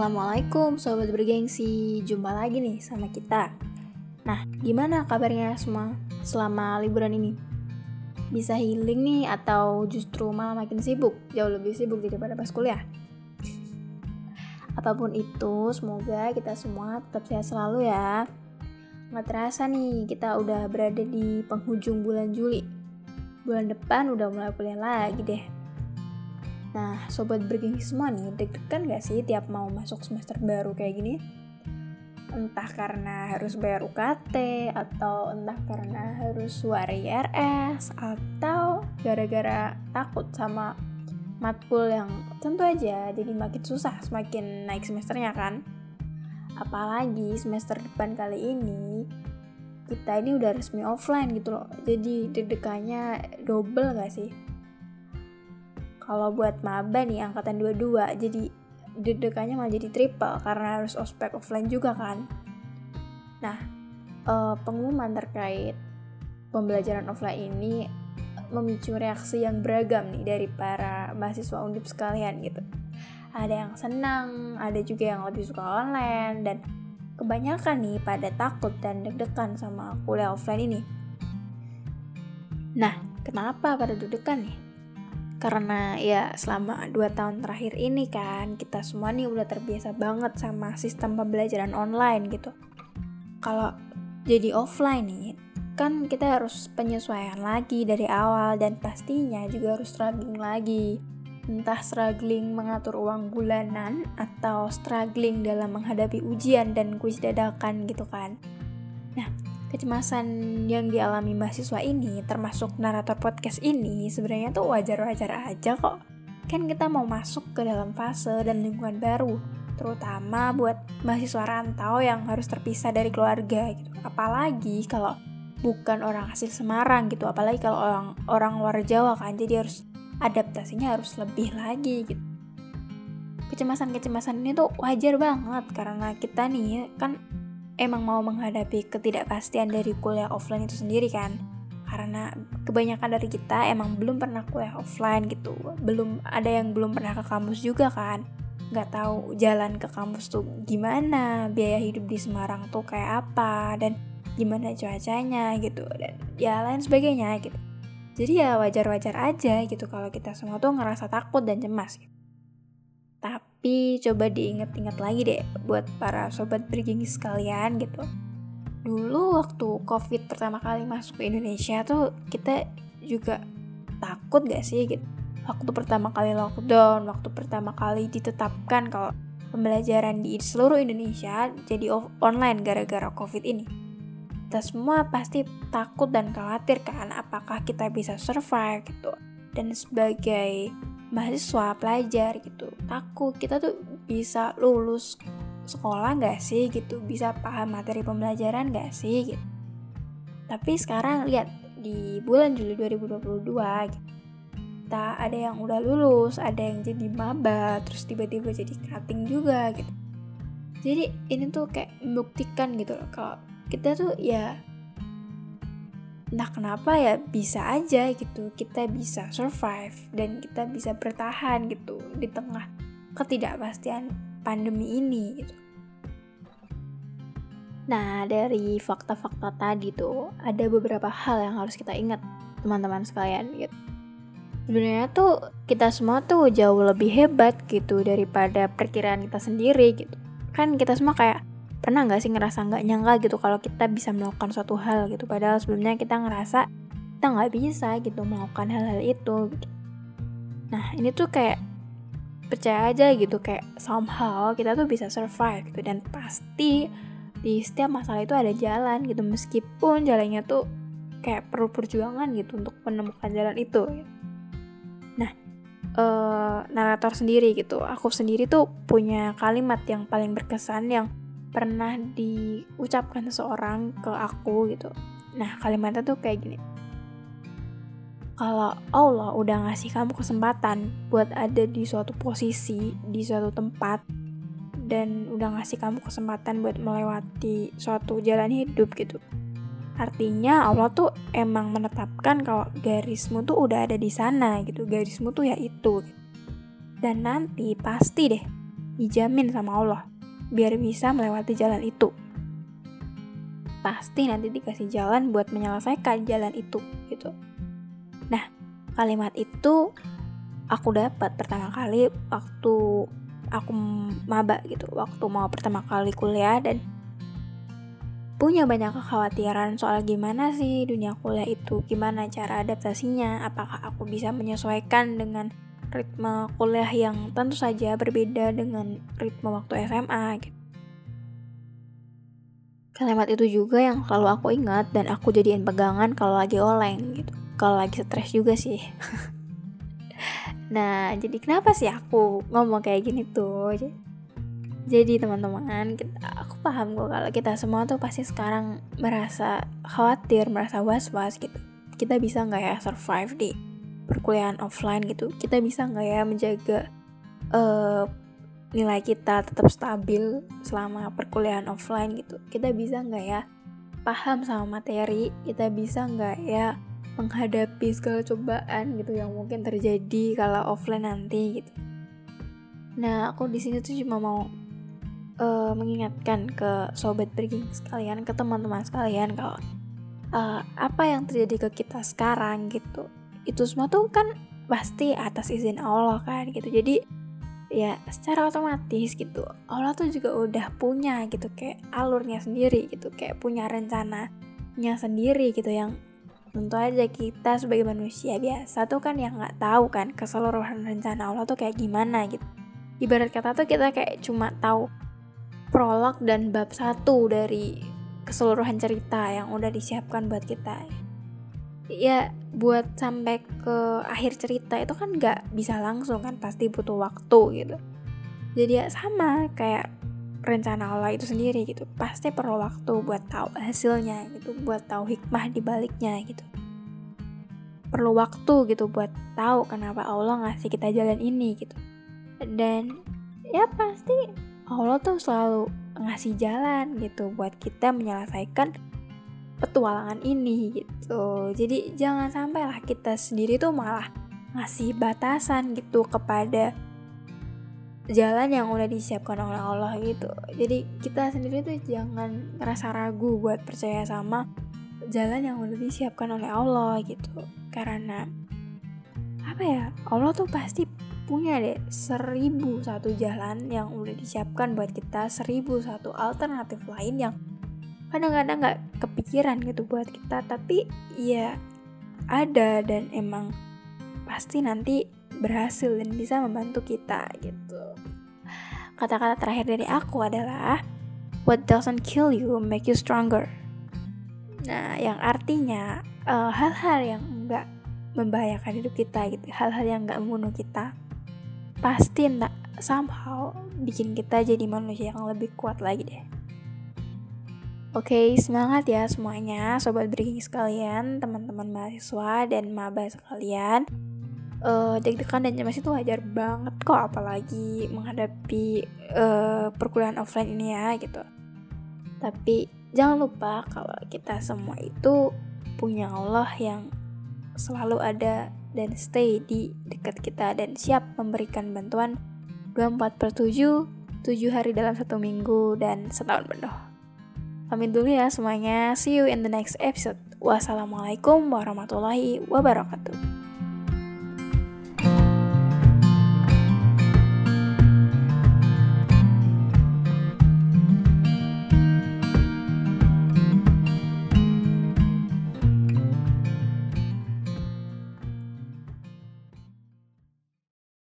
Assalamualaikum sobat bergengsi, jumpa lagi nih sama kita. Nah, gimana kabarnya semua selama liburan ini? Bisa healing nih atau justru malah makin sibuk, jauh lebih sibuk daripada pas kuliah? Apa pun itu, semoga kita semua tetap sehat selalu ya. Nggak terasa nih, kita udah berada di penghujung bulan Juli. Bulan depan udah mulai kuliah lagi deh. Nah, sobat bergengsi semua nih, deg-degan gak sih tiap mau masuk semester baru kayak gini? Entah karena harus bayar UKT, atau entah karena harus suara IRS, atau gara-gara takut sama matkul yang tentu aja jadi makin susah semakin naik semesternya kan. Apalagi semester depan kali ini, kita ini udah resmi offline gitu loh. Jadi deg-degannya double gak sih? Kalau buat maba nih angkatan 22 jadi dedekannya malah jadi triple karena harus ospek offline juga kan. Nah uh, pengumuman terkait pembelajaran offline ini memicu reaksi yang beragam nih dari para mahasiswa undip sekalian gitu. Ada yang senang ada juga yang lebih suka online dan kebanyakan nih pada takut dan deg-degan sama kuliah offline ini. Nah kenapa pada deg-degan nih karena ya selama 2 tahun terakhir ini kan kita semua nih udah terbiasa banget sama sistem pembelajaran online gitu. Kalau jadi offline nih kan kita harus penyesuaian lagi dari awal dan pastinya juga harus struggling lagi. Entah struggling mengatur uang bulanan atau struggling dalam menghadapi ujian dan kuis dadakan gitu kan. Nah kecemasan yang dialami mahasiswa ini, termasuk narator podcast ini, sebenarnya tuh wajar-wajar aja kok. Kan kita mau masuk ke dalam fase dan lingkungan baru, terutama buat mahasiswa rantau yang harus terpisah dari keluarga gitu. Apalagi kalau bukan orang asli Semarang gitu, apalagi kalau orang orang luar Jawa kan, jadi harus adaptasinya harus lebih lagi gitu. Kecemasan-kecemasan ini tuh wajar banget karena kita nih kan emang mau menghadapi ketidakpastian dari kuliah offline itu sendiri kan? Karena kebanyakan dari kita emang belum pernah kuliah offline gitu. Belum ada yang belum pernah ke kampus juga kan? Nggak tahu jalan ke kampus tuh gimana biaya hidup di Semarang tuh kayak apa dan gimana cuacanya gitu dan ya lain sebagainya gitu. Jadi ya wajar-wajar aja gitu kalau kita semua tuh ngerasa takut dan cemas gitu. Tapi coba diinget-inget lagi deh buat para sobat bergengsi sekalian gitu. Dulu waktu COVID pertama kali masuk ke Indonesia tuh kita juga takut gak sih gitu. Waktu pertama kali lockdown, waktu pertama kali ditetapkan kalau pembelajaran di seluruh Indonesia jadi online gara-gara COVID ini. Kita semua pasti takut dan khawatir kan apakah kita bisa survive gitu. Dan sebagai mahasiswa pelajar gitu. Takut kita tuh bisa lulus sekolah nggak sih gitu? Bisa paham materi pembelajaran nggak sih gitu? Tapi sekarang lihat di bulan Juli 2022 gitu, kita ada yang udah lulus ada yang jadi maba terus tiba-tiba jadi cutting juga gitu. Jadi ini tuh kayak membuktikan gitu loh kalau kita tuh ya entah kenapa ya bisa aja gitu kita bisa survive dan kita bisa bertahan gitu di tengah ketidakpastian pandemi ini gitu. Nah, dari fakta-fakta tadi tuh ada beberapa hal yang harus kita ingat teman-teman sekalian gitu. Sebenarnya tuh kita semua tuh jauh lebih hebat gitu daripada perkiraan kita sendiri gitu. Kan kita semua kayak pernah nggak sih ngerasa nggak nyangka gitu kalau kita bisa melakukan suatu hal gitu padahal sebelumnya kita ngerasa kita nggak bisa gitu melakukan hal-hal itu gitu. nah ini tuh kayak percaya aja gitu kayak somehow kita tuh bisa survive gitu dan pasti di setiap masalah itu ada jalan gitu meskipun jalannya tuh kayak perlu perjuangan gitu untuk menemukan jalan itu gitu. nah uh, narator sendiri gitu aku sendiri tuh punya kalimat yang paling berkesan yang pernah diucapkan seseorang ke aku gitu. Nah, kalimatnya tuh kayak gini. Kalau Allah udah ngasih kamu kesempatan buat ada di suatu posisi, di suatu tempat, dan udah ngasih kamu kesempatan buat melewati suatu jalan hidup gitu. Artinya Allah tuh emang menetapkan kalau garismu tuh udah ada di sana gitu. Garismu tuh ya itu. Dan nanti pasti deh dijamin sama Allah biar bisa melewati jalan itu. Pasti nanti dikasih jalan buat menyelesaikan jalan itu gitu. Nah kalimat itu aku dapat pertama kali waktu aku maba gitu. Waktu mau pertama kali kuliah dan punya banyak kekhawatiran soal gimana sih dunia kuliah itu gimana cara adaptasinya apakah aku bisa menyesuaikan dengan ritme kuliah yang tentu saja berbeda dengan ritme waktu SMA gitu. Kalimat itu juga yang selalu aku ingat dan aku jadiin pegangan kalau lagi oleng gitu. Kalau lagi stres juga sih. Nah jadi kenapa sih aku ngomong kayak gini tuh? Jadi teman-teman aku paham kok kalau kita semua tuh pasti sekarang merasa khawatir merasa was-was gitu. Kita bisa nggak ya survive di perkuliahan offline gitu kita bisa nggak ya menjaga uh, nilai kita tetap stabil selama perkuliahan offline gitu? Kita bisa nggak ya paham sama materi? Kita bisa nggak ya menghadapi segala cobaan gitu yang mungkin terjadi kalau offline nanti gitu? Nah aku di sini tuh cuma mau uh, mengingatkan ke sobat pergi sekalian ke teman-teman sekalian kalau uh, apa yang terjadi ke kita sekarang gitu itu semua tuh kan pasti atas izin Allah kan gitu. Jadi ya secara otomatis gitu Allah tuh juga udah punya gitu kayak alurnya sendiri gitu kayak punya rencananya sendiri gitu yang tentu aja kita sebagai manusia biasa tuh kan yang nggak tahu kan keseluruhan rencana Allah tuh kayak gimana gitu. Ibarat kata tuh kita kayak cuma tahu prolog dan bab satu dari keseluruhan cerita yang udah disiapkan buat kita ya buat sampai ke akhir cerita itu kan nggak bisa langsung kan pasti butuh waktu gitu. Jadi ya sama kayak rencana Allah itu sendiri gitu. Pasti perlu waktu buat tahu hasilnya gitu buat tahu hikmah di baliknya gitu. Perlu waktu gitu buat tahu kenapa Allah ngasih kita jalan ini gitu. Dan ya pasti Allah tuh selalu ngasih jalan gitu buat kita menyelesaikan petualangan ini gitu. Jadi jangan sampai lah kita sendiri tuh malah ngasih batasan gitu kepada jalan yang udah disiapkan oleh Allah gitu. Jadi kita sendiri tuh jangan ngerasa ragu buat percaya sama jalan yang udah disiapkan oleh Allah gitu. Karena apa ya Allah tuh pasti punya deh seribu satu jalan yang udah disiapkan buat kita seribu satu alternatif lain yang kadang-kadang nggak kepikiran gitu buat kita. Tapi ya ada dan emang pasti nanti berhasil dan bisa membantu kita gitu. Kata-kata terakhir dari aku adalah what doesn't kill you make you stronger. Nah yang artinya eh, hal-hal uh, yang nggak membahayakan hidup kita gitu hal-hal yang nggak membunuh kita pasti enggak somehow bikin kita jadi manusia yang lebih kuat lagi deh Oke, semangat ya semuanya, sobat breaking sekalian, teman-teman mahasiswa dan maba sekalian. Uh, deg-degan dan cemas itu wajar banget kok, apalagi menghadapi uh, perkuliahan offline ini ya gitu. Tapi jangan lupa kalau kita semua itu punya Allah yang selalu ada dan stay di dekat kita dan siap memberikan bantuan 24 per 7, 7 hari dalam satu minggu dan setahun penuh. Pamit dulu ya semuanya. See you in the next episode. Wassalamualaikum warahmatullahi wabarakatuh.